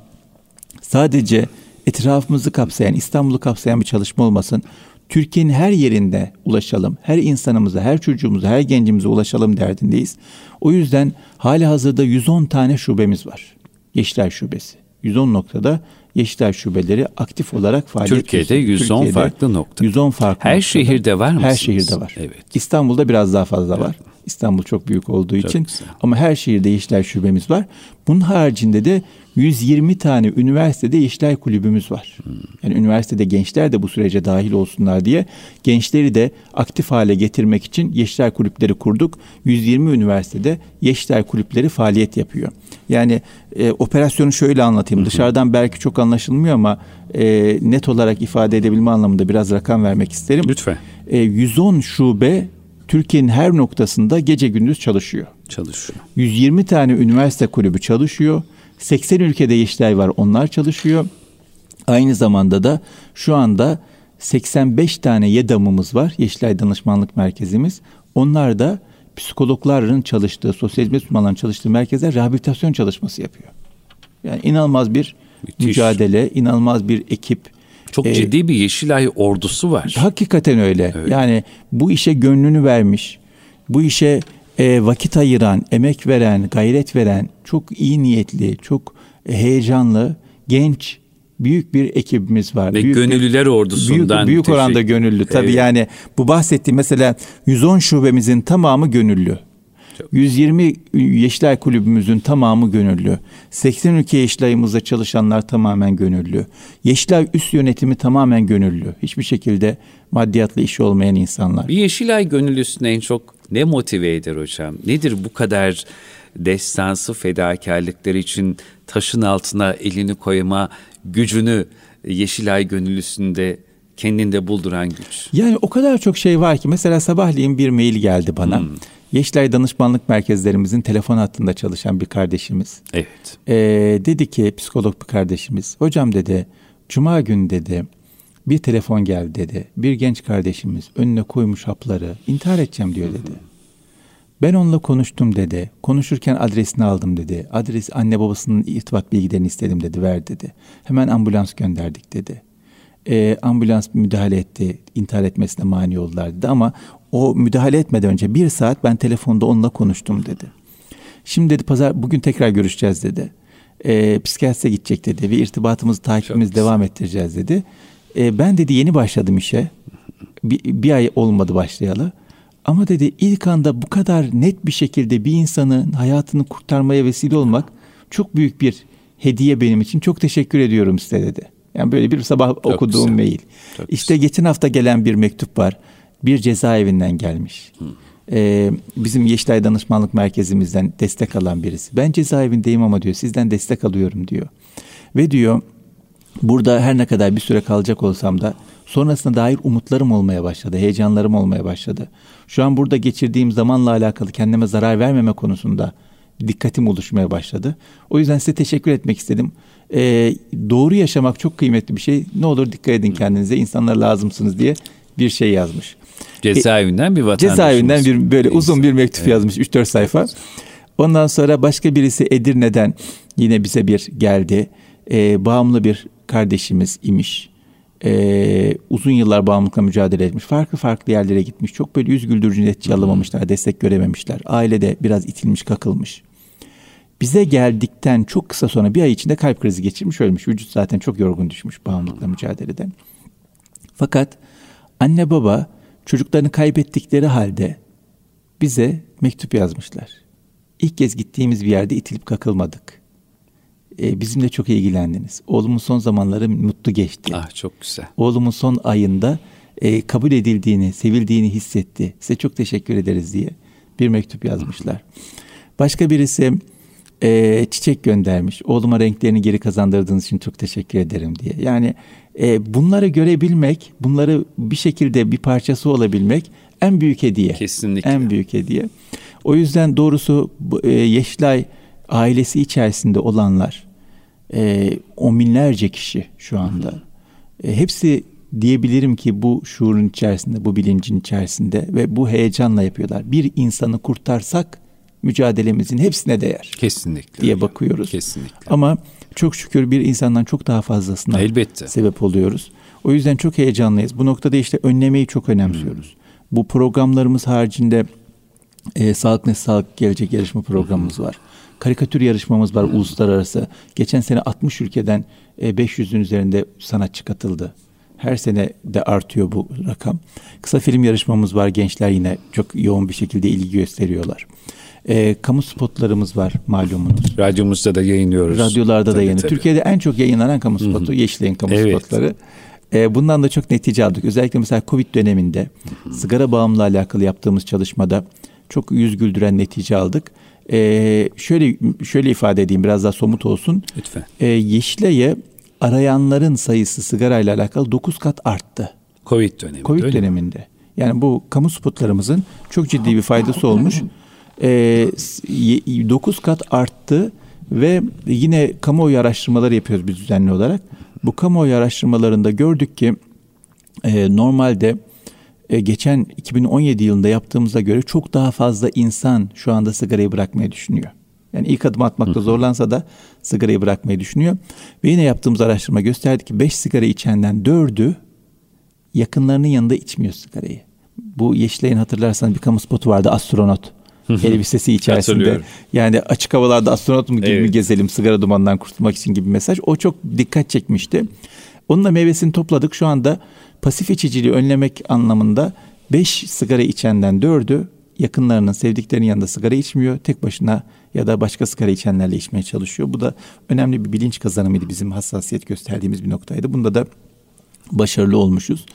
sadece etrafımızı kapsayan, İstanbul'u kapsayan bir çalışma olmasın. Türkiye'nin her yerinde ulaşalım. Her insanımıza, her çocuğumuza, her gencimize ulaşalım derdindeyiz. O yüzden hali hazırda 110 tane şubemiz var. Yeşilay Şubesi. 110 noktada Yeşilay şubeleri aktif olarak faaliyet Türkiye'de 110 Türkiye'de farklı nokta. 110 farklı Her noktada. şehirde var mı? Her şehirde var. Evet. İstanbul'da biraz daha fazla evet. var. İstanbul çok büyük olduğu çok için. Güzel. Ama her şehirde Yeşilay şubemiz var. Bunun haricinde de 120 tane üniversitede Yeşilay kulübümüz var. Hmm. Yani üniversitede gençler de bu sürece dahil olsunlar diye gençleri de aktif hale getirmek için Yeşilay kulüpleri kurduk. 120 üniversitede Yeşilay kulüpleri faaliyet yapıyor. Yani e, operasyonu şöyle anlatayım. Hı Dışarıdan belki çok anlaşılmıyor ama e, net olarak ifade edebilme anlamında biraz rakam vermek isterim. Lütfen. E, 110 şube Türkiye'nin her noktasında gece gündüz çalışıyor. Çalışıyor. 120 tane üniversite kulübü çalışıyor. 80 ülkede Yeşilay var onlar çalışıyor. Aynı zamanda da şu anda 85 tane YEDAM'ımız var. Yeşilay Danışmanlık Merkezimiz. Onlar da psikologların çalıştığı, sosyal hizmet uzmanlarının çalıştığı merkezler rehabilitasyon çalışması yapıyor. Yani inanılmaz bir Müthiş. mücadele, inanılmaz bir ekip. Çok ee, ciddi bir Yeşilay ordusu var. Hakikaten öyle. Evet. Yani bu işe gönlünü vermiş, bu işe e, vakit ayıran, emek veren, gayret veren, çok iyi niyetli, çok heyecanlı, genç büyük bir ekibimiz var. Ve büyük gönüllüler bir, ordusundan. Büyük, büyük oranda gönüllü. Tabii evet. yani bu bahsettiğim mesela 110 şubemizin tamamı gönüllü. 120 Yeşilay Kulübümüzün tamamı gönüllü. 80 ülke Yeşilay'ımızda çalışanlar tamamen gönüllü. Yeşilay üst yönetimi tamamen gönüllü. Hiçbir şekilde maddiyatla işi olmayan insanlar. Bir Yeşilay gönüllüsünü en çok ne motive eder hocam? Nedir bu kadar destansı fedakarlıklar için taşın altına elini koyma gücünü Yeşilay gönüllüsünde kendinde bulduran güç? Yani o kadar çok şey var ki mesela sabahleyin bir mail geldi bana. Hmm. Yeşilay Danışmanlık Merkezlerimizin telefon hattında çalışan bir kardeşimiz. Evet. Ee, dedi ki psikolog bir kardeşimiz. Hocam dedi cuma günü dedi bir telefon geldi dedi. Bir genç kardeşimiz önüne koymuş hapları intihar edeceğim diyor dedi. Ben onunla konuştum dedi. Konuşurken adresini aldım dedi. Adres anne babasının irtibat bilgilerini istedim dedi. Ver dedi. Hemen ambulans gönderdik dedi. Ee, ambulans müdahale etti. intihar etmesine mani oldular dedi. Ama o müdahale etmeden önce bir saat ben telefonda onunla konuştum dedi. Şimdi dedi pazar bugün tekrar görüşeceğiz dedi. Ee, psikiyatriste gidecek dedi ve irtibatımızı takibimizi devam ettireceğiz dedi. Ee, ben dedi yeni başladım işe. Bir, bir ay olmadı başlayalı. Ama dedi ilk anda bu kadar net bir şekilde bir insanın hayatını kurtarmaya vesile olmak çok büyük bir hediye benim için. Çok teşekkür ediyorum size dedi. Yani böyle bir sabah çok okuduğum güzel. mail. Çok işte güzel. geçen hafta gelen bir mektup var. Bir cezaevinden gelmiş. Ee, bizim Yeşilay Danışmanlık Merkezimizden destek alan birisi. Ben cezaevindeyim ama diyor sizden destek alıyorum diyor. Ve diyor burada her ne kadar bir süre kalacak olsam da sonrasında dair umutlarım olmaya başladı, heyecanlarım olmaya başladı. Şu an burada geçirdiğim zamanla alakalı kendime zarar vermeme konusunda dikkatim oluşmaya başladı. O yüzden size teşekkür etmek istedim. Ee, doğru yaşamak çok kıymetli bir şey. Ne olur dikkat edin kendinize. İnsanlar lazımsınız diye bir şey yazmış. Cezaevinden bir vatandaşımız. Cezaevinden bir böyle uzun bir mektup evet. yazmış 3-4 sayfa. Ondan sonra başka birisi Edirne'den yine bize bir geldi. Ee, bağımlı bir kardeşimiz imiş. Ee, uzun yıllar bağımlılıkla mücadele etmiş. Farklı farklı yerlere gitmiş. Çok böyle yüz güldürücü netice alamamışlar. Destek görememişler. Ailede biraz itilmiş kakılmış. Bize geldikten çok kısa sonra bir ay içinde kalp krizi geçirmiş ölmüş. Vücut zaten çok yorgun düşmüş bağımlılıkla mücadeleden. Fakat anne baba çocuklarını kaybettikleri halde bize mektup yazmışlar. İlk kez gittiğimiz bir yerde itilip kakılmadık. Ee, bizimle çok ilgilendiniz. Oğlumun son zamanları mutlu geçti. Ah çok güzel. Oğlumun son ayında e, kabul edildiğini, sevildiğini hissetti. Size çok teşekkür ederiz diye bir mektup yazmışlar. Başka birisi e, çiçek göndermiş. Oğluma renklerini geri kazandırdığınız için çok teşekkür ederim diye. Yani e, bunları görebilmek, bunları bir şekilde bir parçası olabilmek en büyük hediye. Kesinlikle. En büyük hediye. O yüzden doğrusu e, Yeşilay ailesi içerisinde olanlar, e, on binlerce kişi şu anda. E, hepsi diyebilirim ki bu şuurun içerisinde, bu bilincin içerisinde ve bu heyecanla yapıyorlar. Bir insanı kurtarsak mücadelemizin hepsine değer. Kesinlikle. Diye bakıyoruz. Kesinlikle. Ama çok şükür bir insandan çok daha fazlasına Elbette. sebep oluyoruz. O yüzden çok heyecanlıyız. Bu noktada işte önlemeyi çok önemsiyoruz. Hmm. Bu programlarımız haricinde e, Sağlık ne Sağlık Gelecek yarışma programımız hmm. var. Karikatür yarışmamız var uluslararası. Geçen sene 60 ülkeden e, 500'ün üzerinde sanatçı katıldı. Her sene de artıyor bu rakam. Kısa film yarışmamız var. Gençler yine çok yoğun bir şekilde ilgi gösteriyorlar. E, kamu spotlarımız var malumunuz. Radyomuzda da yayınlıyoruz. Radyolarda da yayınlıyoruz. Türkiye'de en çok yayınlanan kamu spotu Yeşilay'ın kamu evet. spotları. E, bundan da çok netice aldık. Özellikle mesela Covid döneminde Hı-hı. sigara bağımlılığı alakalı yaptığımız çalışmada çok yüz güldüren netice aldık. E, şöyle şöyle ifade edeyim biraz daha somut olsun. Lütfen. E, Yeşilay'ı arayanların sayısı sigarayla alakalı 9 kat arttı. Covid döneminde. Covid döneminde. Yani bu kamu spotlarımızın çok ciddi bir faydası olmuş. E, 9 kat arttı ve yine kamuoyu araştırmaları yapıyoruz biz düzenli olarak. Bu kamuoyu araştırmalarında gördük ki e, normalde e, geçen 2017 yılında yaptığımıza göre çok daha fazla insan şu anda sigarayı bırakmayı düşünüyor. Yani ilk adım atmakta zorlansa da sigarayı bırakmayı düşünüyor. Ve yine yaptığımız araştırma gösterdi ki 5 sigara içenden 4'ü yakınlarının yanında içmiyor sigarayı. Bu Yeşilay'ın hatırlarsanız bir kamu spotu vardı astronot. elbisesi içerisinde. Yani açık havalarda astronot mu gibi evet. mi gezelim sigara dumanından kurtulmak için gibi mesaj. O çok dikkat çekmişti. Onunla meyvesini topladık. Şu anda pasif içiciliği önlemek anlamında 5 sigara içenden 4'ü yakınlarının, sevdiklerinin yanında sigara içmiyor. Tek başına ya da başka sigara içenlerle içmeye çalışıyor. Bu da önemli bir bilinç kazanımıydı bizim hassasiyet gösterdiğimiz bir noktaydı. Bunda da başarılı olmuşuz.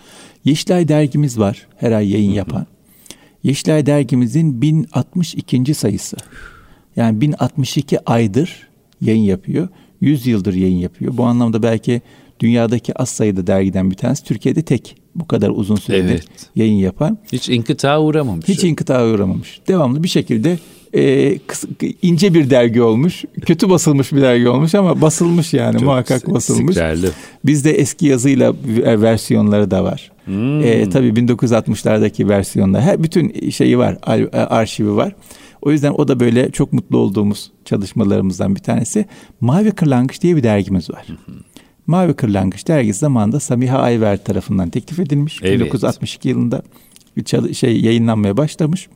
Yeşilay dergimiz var her ay yayın yapan. Yeşilay dergimizin 1062. sayısı. Yani 1062 aydır yayın yapıyor. 100 yıldır yayın yapıyor. Bu anlamda belki dünyadaki az sayıda dergiden bir tanesi. Türkiye'de tek bu kadar uzun süredir evet. yayın yapan. Hiç inkıtağa uğramamış. Hiç inkıtağa uğramamış. Devamlı bir şekilde e, kısa, ince bir dergi olmuş. Kötü basılmış bir dergi olmuş ama basılmış yani Çok muhakkak basılmış. Istikrarlı. Bizde eski yazıyla versiyonları da var. Hmm. E, tabii 1960'lardaki versiyonlar. Her bütün şeyi var, e, arşivi var. O yüzden o da böyle çok mutlu olduğumuz çalışmalarımızdan bir tanesi. Mavi Kırlangıç diye bir dergimiz var. Mavi Kırlangıç dergisi zamanında Samiha Ayver tarafından teklif edilmiş. Evet. 1962 yılında şey yayınlanmaya başlamış.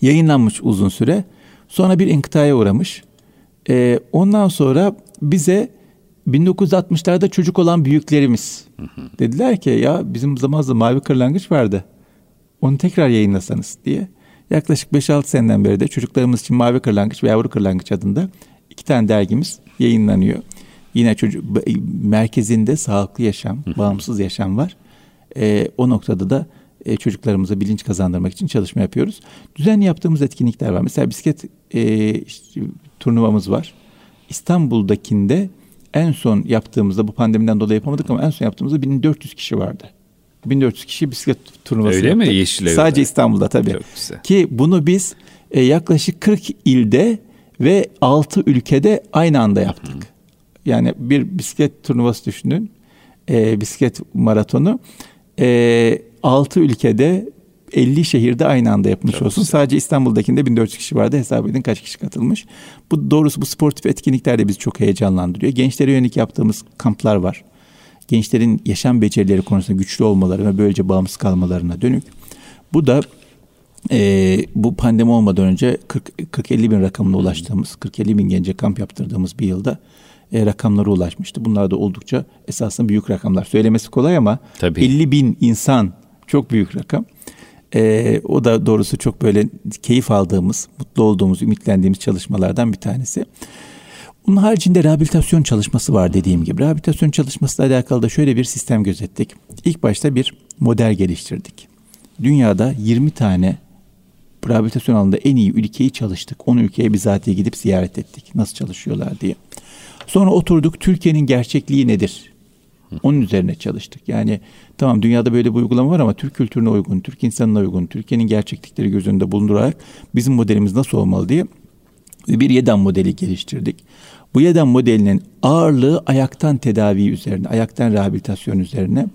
Yayınlanmış uzun süre. Sonra bir inkıtaya uğramış. Ee, ondan sonra bize 1960'larda çocuk olan büyüklerimiz dediler ki ya bizim zamanımızda Mavi Kırlangıç vardı. Onu tekrar yayınlasanız diye. Yaklaşık 5-6 seneden beri de çocuklarımız için Mavi Kırlangıç ve Yavru Kırlangıç adında iki tane dergimiz yayınlanıyor. Yine çocuk merkezinde sağlıklı yaşam, bağımsız yaşam var. E, o noktada da e, çocuklarımıza bilinç kazandırmak için çalışma yapıyoruz. Düzenli yaptığımız etkinlikler var. Mesela bisiklet e, işte, turnuvamız var. İstanbul'dakinde en son yaptığımızda bu pandemiden dolayı yapamadık ama en son yaptığımızda 1400 kişi vardı. 1400 kişi bisiklet turnuvası Öyle yaptık. mi Yeşilev'de? Sadece İstanbul'da tabii. Ki bunu biz e, yaklaşık 40 ilde ve 6 ülkede aynı anda yaptık. Hı. Yani bir bisiklet turnuvası düşünün. E, bisiklet maratonu. E, 6 ülkede 50 şehirde aynı anda yapmış Çok olsun. Güzel. Sadece İstanbul'dakinde 1400 kişi vardı. Hesap edin kaç kişi katılmış. Bu doğrusu bu sportif etkinlikler de bizi çok heyecanlandırıyor. Gençlere yönelik yaptığımız kamplar var. Gençlerin yaşam becerileri konusunda güçlü olmaları ve böylece bağımsız kalmalarına dönük. Bu da e, bu pandemi olmadan önce 40-50 bin rakamına ulaştığımız, 40-50 bin gence kamp yaptırdığımız bir yılda e, rakamlara ulaşmıştı. Bunlar da oldukça esasında büyük rakamlar. Söylemesi kolay ama Tabii. 50 bin insan çok büyük rakam. E, o da doğrusu çok böyle keyif aldığımız, mutlu olduğumuz, ümitlendiğimiz çalışmalardan bir tanesi. Bunun haricinde rehabilitasyon çalışması var dediğim gibi. Rehabilitasyon çalışmasıyla alakalı da şöyle bir sistem gözettik. İlk başta bir model geliştirdik. Dünyada 20 tane rehabilitasyon alanında en iyi ülkeyi çalıştık. 10 ülkeye bizatihi gidip ziyaret ettik. Nasıl çalışıyorlar diye. Sonra oturduk Türkiye'nin gerçekliği nedir? Onun üzerine çalıştık. Yani tamam dünyada böyle bir uygulama var ama Türk kültürüne uygun, Türk insanına uygun, Türkiye'nin gerçeklikleri göz önünde bulundurarak bizim modelimiz nasıl olmalı diye bir YEDAM modeli geliştirdik. Bu YEDAM modelinin ağırlığı ayaktan tedavi üzerine, ayaktan rehabilitasyon üzerine.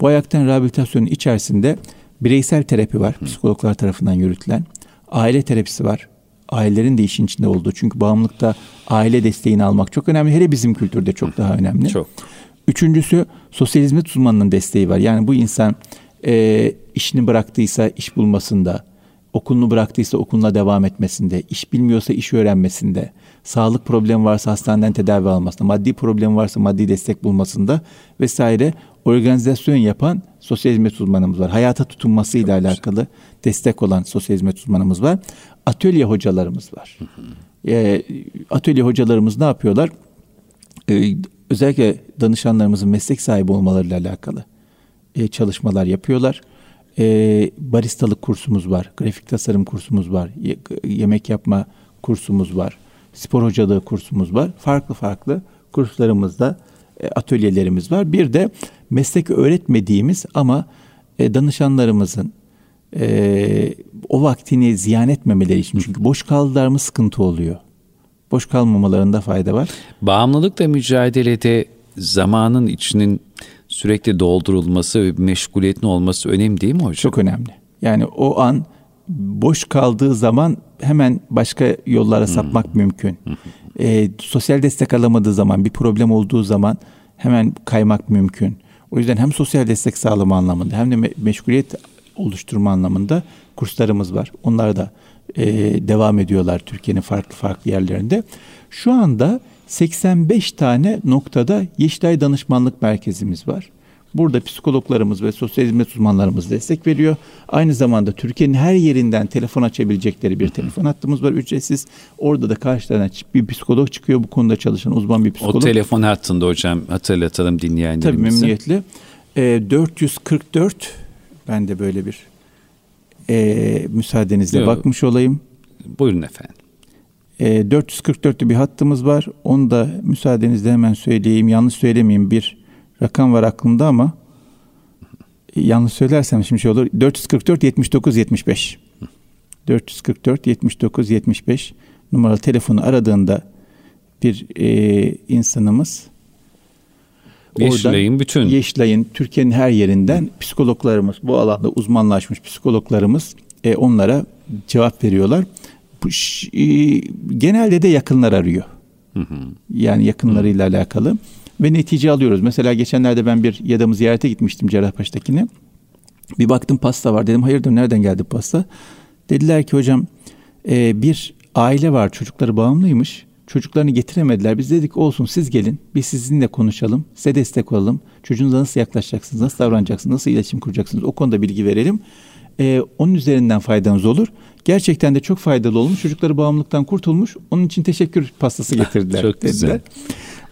Bu ayaktan rehabilitasyonun içerisinde bireysel terapi var, psikologlar tarafından yürütülen. Aile terapisi var, ailelerin de işin içinde olduğu. Çünkü bağımlılıkta aile desteğini almak çok önemli. Hele bizim kültürde çok daha önemli. Çok. Üçüncüsü sosyal hizmet uzmanının desteği var. Yani bu insan e, işini bıraktıysa iş bulmasında, okulunu bıraktıysa okuluna devam etmesinde, iş bilmiyorsa iş öğrenmesinde, sağlık problemi varsa hastaneden tedavi almasında, maddi problem varsa maddi destek bulmasında vesaire organizasyon yapan sosyal hizmet uzmanımız var. Hayata tutunmasıyla Çok alakalı destek olan sosyal hizmet uzmanımız var. Atölye hocalarımız var. E, atölye hocalarımız ne yapıyorlar? E, özellikle danışanlarımızın meslek sahibi olmalarıyla alakalı e, çalışmalar yapıyorlar. E, baristalık kursumuz var, grafik tasarım kursumuz var, ye, yemek yapma kursumuz var, spor hocalığı kursumuz var. Farklı farklı kurslarımızda e, atölyelerimiz var. Bir de meslek öğretmediğimiz ama e, danışanlarımızın e, o vaktini ziyan etmemeleri için. Çünkü boş kaldılar mı sıkıntı oluyor. Boş kalmamalarında fayda var. Bağımlılıkla mücadelede zamanın içinin sürekli doldurulması ve meşguliyetin olması önemli değil mi hocam? Çok önemli. Yani o an boş kaldığı zaman hemen başka yollara hmm. sapmak mümkün. E, sosyal destek alamadığı zaman, bir problem olduğu zaman hemen kaymak mümkün. O yüzden hem sosyal destek sağlama anlamında hem de me- meşguliyet oluşturma anlamında kurslarımız var. Onlar da e, devam ediyorlar Türkiye'nin farklı farklı yerlerinde. Şu anda 85 tane noktada Yeşilay Danışmanlık Merkezimiz var. Burada psikologlarımız ve sosyal hizmet uzmanlarımız destek veriyor. Aynı zamanda Türkiye'nin her yerinden telefon açabilecekleri bir telefon hattımız var ücretsiz. Orada da karşılarına bir psikolog çıkıyor bu konuda çalışan uzman bir psikolog. O telefon hattında hocam hatırlatalım dinleyenlerimize. Tabii memnuniyetle. E, 444 ben de böyle bir e, müsaadenizle Yok. bakmış olayım. Buyurun efendim. E, 444'lü bir hattımız var. Onu da müsaadenizle hemen söyleyeyim. Yanlış söylemeyeyim. Bir rakam var aklımda ama yanlış söylersem şimdi şey olur. 444 79 75. 444 79 75 numaralı telefonu aradığında bir e, insanımız Yeşilay'ın bütün Yeşilay'ın Türkiye'nin her yerinden psikologlarımız bu alanda uzmanlaşmış psikologlarımız e, onlara cevap veriyorlar. Bu, e, genelde de yakınlar arıyor. Hı hı. Yani yakınlarıyla hı. alakalı ve netice alıyoruz. Mesela geçenlerde ben bir yadamı ziyarete gitmiştim Cerrahpaşa'dakine. Bir baktım pasta var. Dedim hayırdır nereden geldi pasta? Dediler ki hocam e, bir aile var çocukları bağımlıymış. Çocuklarını getiremediler. Biz dedik olsun siz gelin. Biz sizinle konuşalım. Size destek olalım. Çocuğunuza nasıl yaklaşacaksınız? Nasıl davranacaksınız? Nasıl iletişim kuracaksınız? O konuda bilgi verelim. Ee, onun üzerinden faydanız olur. Gerçekten de çok faydalı olmuş. Çocukları bağımlılıktan kurtulmuş. Onun için teşekkür pastası getirdiler. çok dediler. güzel.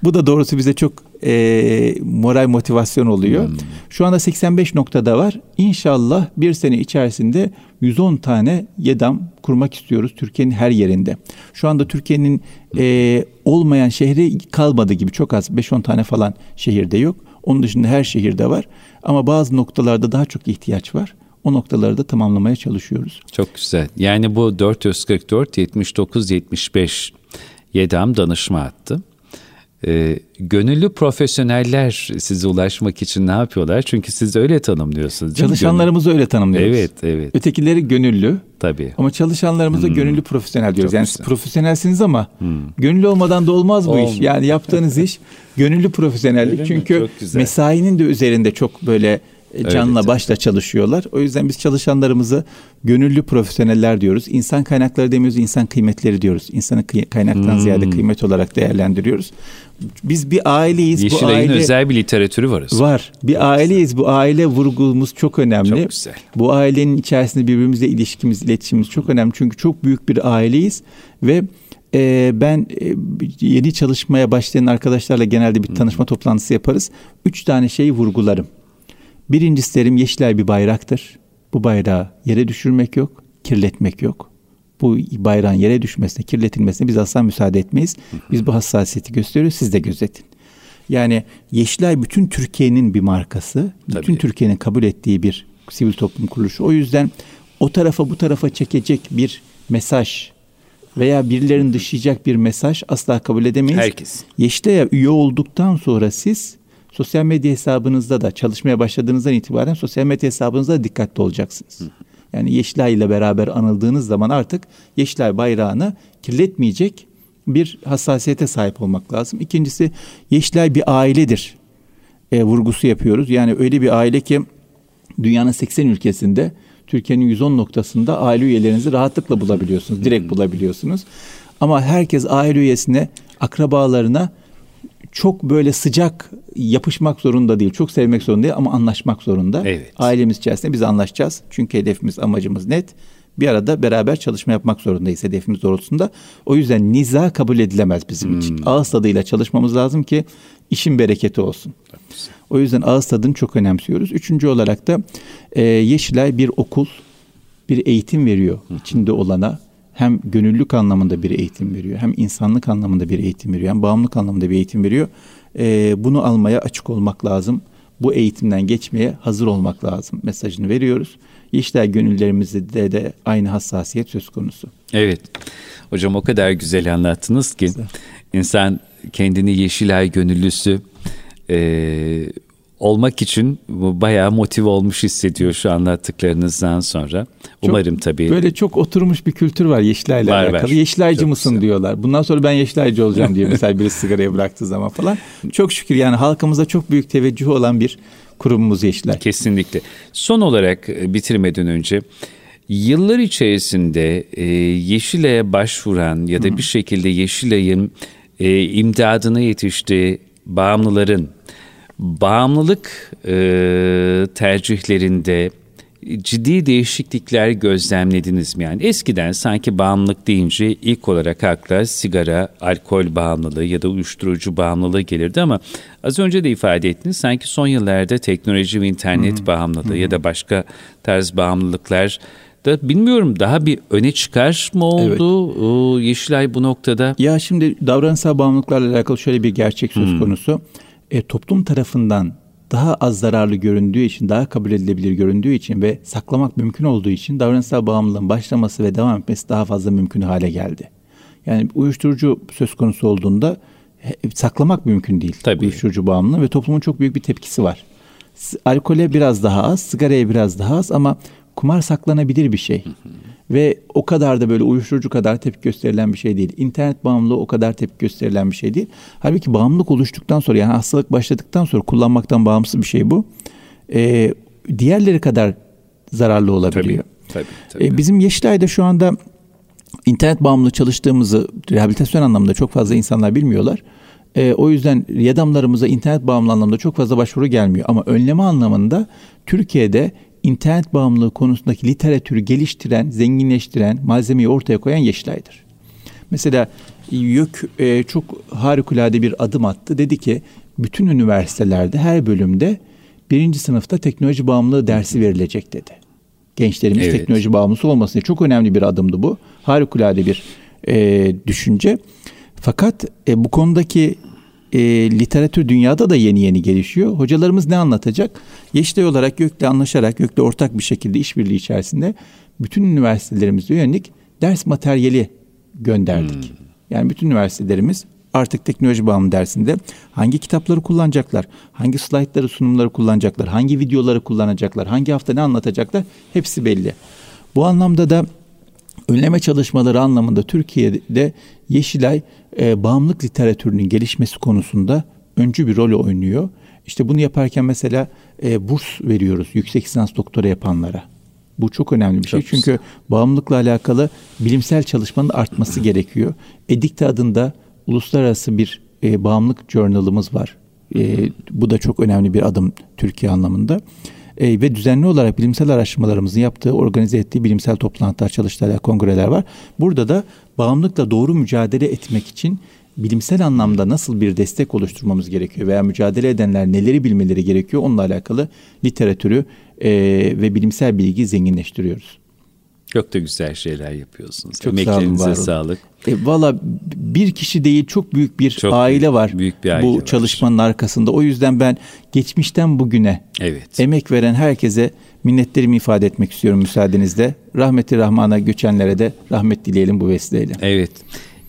Bu da doğrusu bize çok e, moral motivasyon oluyor. Hmm. Şu anda 85 noktada var. İnşallah bir sene içerisinde 110 tane YEDAM kurmak istiyoruz Türkiye'nin her yerinde. Şu anda Türkiye'nin e, olmayan şehri kalmadı gibi çok az 5-10 tane falan şehirde yok. Onun dışında her şehirde var. Ama bazı noktalarda daha çok ihtiyaç var. O noktaları da tamamlamaya çalışıyoruz. Çok güzel. Yani bu 444 79 75 YEDAM danışma hattı. E, gönüllü profesyoneller size ulaşmak için ne yapıyorlar? Çünkü siz öyle tanımlıyorsunuz. Çalışanlarımızı öyle tanımlıyoruz. Evet, evet. Ötekileri gönüllü. Tabii. Ama çalışanlarımıza hmm. gönüllü profesyonel diyoruz. Çok yani güzel. siz profesyonelsiniz ama hmm. gönüllü olmadan da olmaz bu Olmaz. iş. Yani yaptığınız iş gönüllü profesyonellik. Çünkü mesainin de üzerinde çok böyle canla evet, başla çalışıyorlar. O yüzden biz çalışanlarımızı gönüllü profesyoneller diyoruz. İnsan kaynakları demiyoruz, insan kıymetleri diyoruz. İnsanı kaynaktan hmm. ziyade kıymet olarak değerlendiriyoruz. Biz bir aileyiz. Yeşilay'ın aile... özel bir literatürü var. Var. Bir aileyiz. Bu aile vurgumuz çok önemli. Çok güzel. Bu ailenin içerisinde birbirimizle ilişkimiz, iletişimimiz çok önemli. Çünkü çok büyük bir aileyiz ve e, ben e, yeni çalışmaya başlayan arkadaşlarla genelde bir tanışma toplantısı yaparız. Üç tane şeyi vurgularım. Birincisi derim Yeşilay bir bayraktır. Bu bayrağı yere düşürmek yok, kirletmek yok. Bu bayrağın yere düşmesine, kirletilmesine biz asla müsaade etmeyiz. Biz bu hassasiyeti gösteriyoruz, siz de gözetin. Yani Yeşilay bütün Türkiye'nin bir markası. Tabii. Bütün Türkiye'nin kabul ettiği bir sivil toplum kuruluşu. O yüzden o tarafa bu tarafa çekecek bir mesaj veya birilerini dışlayacak bir mesaj asla kabul edemeyiz. Herkes. Yeşilay'a üye olduktan sonra siz sosyal medya hesabınızda da çalışmaya başladığınızdan itibaren sosyal medya hesabınızda da dikkatli olacaksınız. Yani Yeşilay ile beraber anıldığınız zaman artık Yeşilay bayrağını kirletmeyecek bir hassasiyete sahip olmak lazım. İkincisi Yeşilay bir ailedir e, vurgusu yapıyoruz. Yani öyle bir aile ki dünyanın 80 ülkesinde Türkiye'nin 110 noktasında aile üyelerinizi rahatlıkla bulabiliyorsunuz. Direkt bulabiliyorsunuz. Ama herkes aile üyesine, akrabalarına çok böyle sıcak yapışmak zorunda değil. Çok sevmek zorunda değil ama anlaşmak zorunda. Evet. Ailemiz içerisinde biz anlaşacağız. Çünkü hedefimiz, amacımız net. Bir arada beraber çalışma yapmak zorundayız hedefimiz doğrultusunda. O yüzden niza kabul edilemez bizim için. Ağız tadıyla çalışmamız lazım ki işin bereketi olsun. O yüzden ağız tadını çok önemsiyoruz. Üçüncü olarak da e, Yeşilay bir okul, bir eğitim veriyor içinde olana. Hem gönüllülük anlamında bir eğitim veriyor, hem insanlık anlamında bir eğitim veriyor, hem bağımlılık anlamında bir eğitim veriyor. E, bunu almaya açık olmak lazım. Bu eğitimden geçmeye hazır olmak lazım mesajını veriyoruz. Yeşilay gönüllerimizde de aynı hassasiyet söz konusu. Evet. Hocam o kadar güzel anlattınız ki insan kendini Yeşilay gönüllüsü e, olmak için bayağı motive olmuş hissediyor şu anlattıklarınızdan sonra. Umarım çok, tabii. Böyle çok oturmuş bir kültür var Yeşilay'la Var, alakalı. var. Yeşilaycı Çok mısın güzel. diyorlar. Bundan sonra ben Yeşilaycı olacağım diyor mesela biri sigarayı bıraktığı zaman falan. Çok şükür yani halkımıza çok büyük teveccühü olan bir kurumumuz Yeşilay. Kesinlikle. Son olarak e, bitirmeden önce yıllar içerisinde e, Yeşilay'a başvuran ya da bir şekilde Yeşilay'ın e, imdadına yetiştiği bağımlıların bağımlılık e, tercihlerinde ciddi değişiklikler gözlemlediniz mi? Yani eskiden sanki bağımlılık deyince ilk olarak akla sigara, alkol bağımlılığı ya da uyuşturucu bağımlılığı gelirdi ama az önce de ifade ettiniz sanki son yıllarda teknoloji ve internet bağımlılığı ya da başka tarz bağımlılıklar da bilmiyorum daha bir öne çıkar mı oldu O Yeşilay bu noktada? Ya şimdi davranışsal bağımlılıklarla alakalı şöyle bir gerçek söz konusu. E, toplum tarafından daha az zararlı göründüğü için, daha kabul edilebilir göründüğü için ve saklamak mümkün olduğu için davranışsal bağımlılığın başlaması ve devam etmesi daha fazla mümkün hale geldi. Yani uyuşturucu söz konusu olduğunda he- saklamak mümkün değil. Tabii. Uyuşturucu bağımlılığı ve toplumun çok büyük bir tepkisi var. Alkole biraz daha az, sigaraya biraz daha az ama kumar saklanabilir bir şey. Ve o kadar da böyle uyuşturucu kadar tepki gösterilen bir şey değil. İnternet bağımlılığı o kadar tepki gösterilen bir şey değil. Halbuki bağımlılık oluştuktan sonra yani hastalık başladıktan sonra kullanmaktan bağımsız bir şey bu. Ee, diğerleri kadar zararlı olabiliyor. Tabii, tabii. Ee, bizim Yeşilay'da şu anda internet bağımlılığı çalıştığımızı rehabilitasyon anlamında çok fazla insanlar bilmiyorlar. Ee, o yüzden yadamlarımıza internet bağımlılığı anlamında çok fazla başvuru gelmiyor. Ama önleme anlamında Türkiye'de internet bağımlılığı konusundaki literatürü geliştiren, zenginleştiren, malzemeyi ortaya koyan Yeşilay'dır. Mesela YÖK e, çok harikulade bir adım attı. Dedi ki bütün üniversitelerde her bölümde birinci sınıfta teknoloji bağımlılığı dersi verilecek dedi. Gençlerimiz Evet. teknoloji bağımlısı olmasın diye çok önemli bir adımdı bu. Harikulade bir e, düşünce. Fakat e, bu konudaki e, literatür dünyada da yeni yeni gelişiyor. Hocalarımız ne anlatacak? Yeşilay olarak YÖK'le anlaşarak, YÖK'le ortak bir şekilde işbirliği içerisinde bütün üniversitelerimize yönelik ders materyali gönderdik. Yani bütün üniversitelerimiz artık teknoloji bağımlı dersinde hangi kitapları kullanacaklar, hangi slaytları, sunumları kullanacaklar, hangi videoları kullanacaklar, hangi hafta ne anlatacaklar hepsi belli. Bu anlamda da önleme çalışmaları anlamında Türkiye'de Yeşilay e, bağımlılık literatürünün gelişmesi konusunda öncü bir rol oynuyor. İşte bunu yaparken mesela e, burs veriyoruz yüksek lisans doktora yapanlara. Bu çok önemli bir şey. Çok Çünkü bağımlılıkla alakalı bilimsel çalışmanın artması gerekiyor. Edikte adında uluslararası bir e, bağımlılık journalımız var. E, bu da çok önemli bir adım Türkiye anlamında. E, ve düzenli olarak bilimsel araştırmalarımızın yaptığı, organize ettiği bilimsel toplantılar, çalıştaylar, kongreler var. Burada da bağımlılıkla doğru mücadele etmek için bilimsel anlamda nasıl bir destek oluşturmamız gerekiyor veya mücadele edenler neleri bilmeleri gerekiyor onunla alakalı literatürü e, ve bilimsel bilgi zenginleştiriyoruz. Çok da güzel şeyler yapıyorsunuz. Çok sağ Emeklerinize var olun. sağlık. E, Valla bir kişi değil çok büyük bir çok aile büyük, var. Büyük bir aile bu var. çalışmanın arkasında. O yüzden ben geçmişten bugüne evet. emek veren herkese minnetlerimi ifade etmek istiyorum müsaadenizle. Rahmeti Rahman'a göçenlere de rahmet dileyelim bu vesileyle. Evet.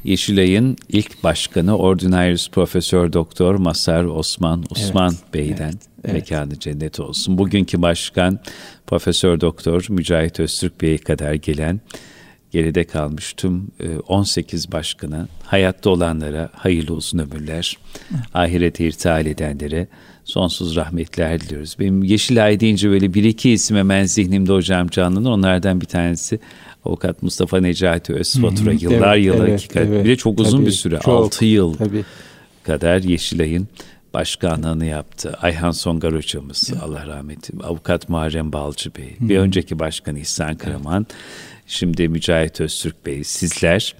Yeşilay'ın ilk başkanı Ordinarius Profesör Doktor Masar Osman Osman evet, Bey'den evet, evet. mekanı cennet olsun. Bugünkü başkan Profesör Doktor Mücahit Öztürk Bey'e kadar gelen geride kalmış tüm 18 e, başkana, hayatta olanlara hayırlı uzun ömürler, ahirete irtihal edenlere sonsuz rahmetler diliyoruz. Benim Yeşilay deyince böyle bir iki isim hemen zihnimde hocam canlanır. Onlardan bir tanesi Avukat Mustafa Necati Özfatura yıllar evet, yıllar evet, hakikaten. Evet, bir de çok uzun bir süre. Çok, 6 yıl tabii. kadar Yeşilay'ın başkanlığını yaptı. Ayhan Songar hocamız ya. Allah rahmet eylesin. Avukat Muharrem Balcı Bey. Hı. Bir önceki başkan İhsan Karaman. Evet. Şimdi Mücahit Öztürk Bey. Sizler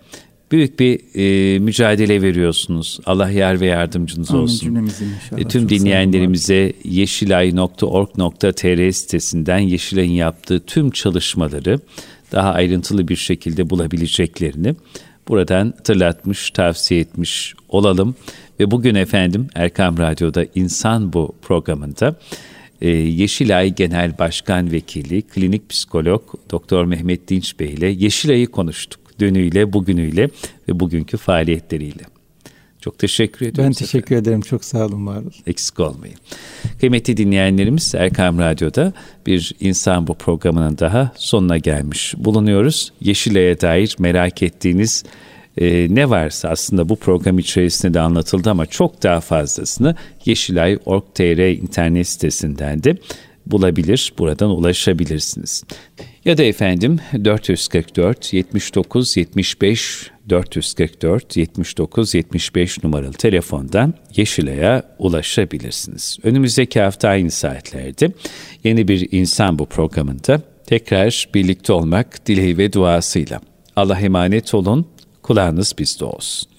büyük bir e, mücadele veriyorsunuz. Allah yar ve yardımcınız Amin olsun. E, tüm dinleyenlerimize yeşilay.org.tr sitesinden Yeşilay'ın yaptığı tüm çalışmaları daha ayrıntılı bir şekilde bulabileceklerini buradan hatırlatmış, tavsiye etmiş olalım. Ve bugün efendim Erkam Radyo'da İnsan Bu programında e, Yeşilay Genel Başkan Vekili, klinik psikolog Doktor Mehmet Dinç Bey ile Yeşilay'ı konuştuk. Dünüyle, bugünüyle ve bugünkü faaliyetleriyle. Çok teşekkür ediyorum. Ben teşekkür efendim. ederim. Çok sağ olun, var olun. Eksik olmayın. Kıymetli dinleyenlerimiz Erkam Radyo'da bir insan bu programının daha sonuna gelmiş bulunuyoruz. Yeşilay'a dair merak ettiğiniz e, ne varsa aslında bu program içerisinde de anlatıldı ama çok daha fazlasını Yeşilay.org.tr internet sitesinden de bulabilir, buradan ulaşabilirsiniz. Ya da efendim 444 79 75 444 79 75 numaralı telefondan Yeşilay'a ulaşabilirsiniz. Önümüzdeki hafta aynı saatlerde yeni bir insan bu programında tekrar birlikte olmak dileği ve duasıyla. Allah emanet olun, kulağınız bizde olsun.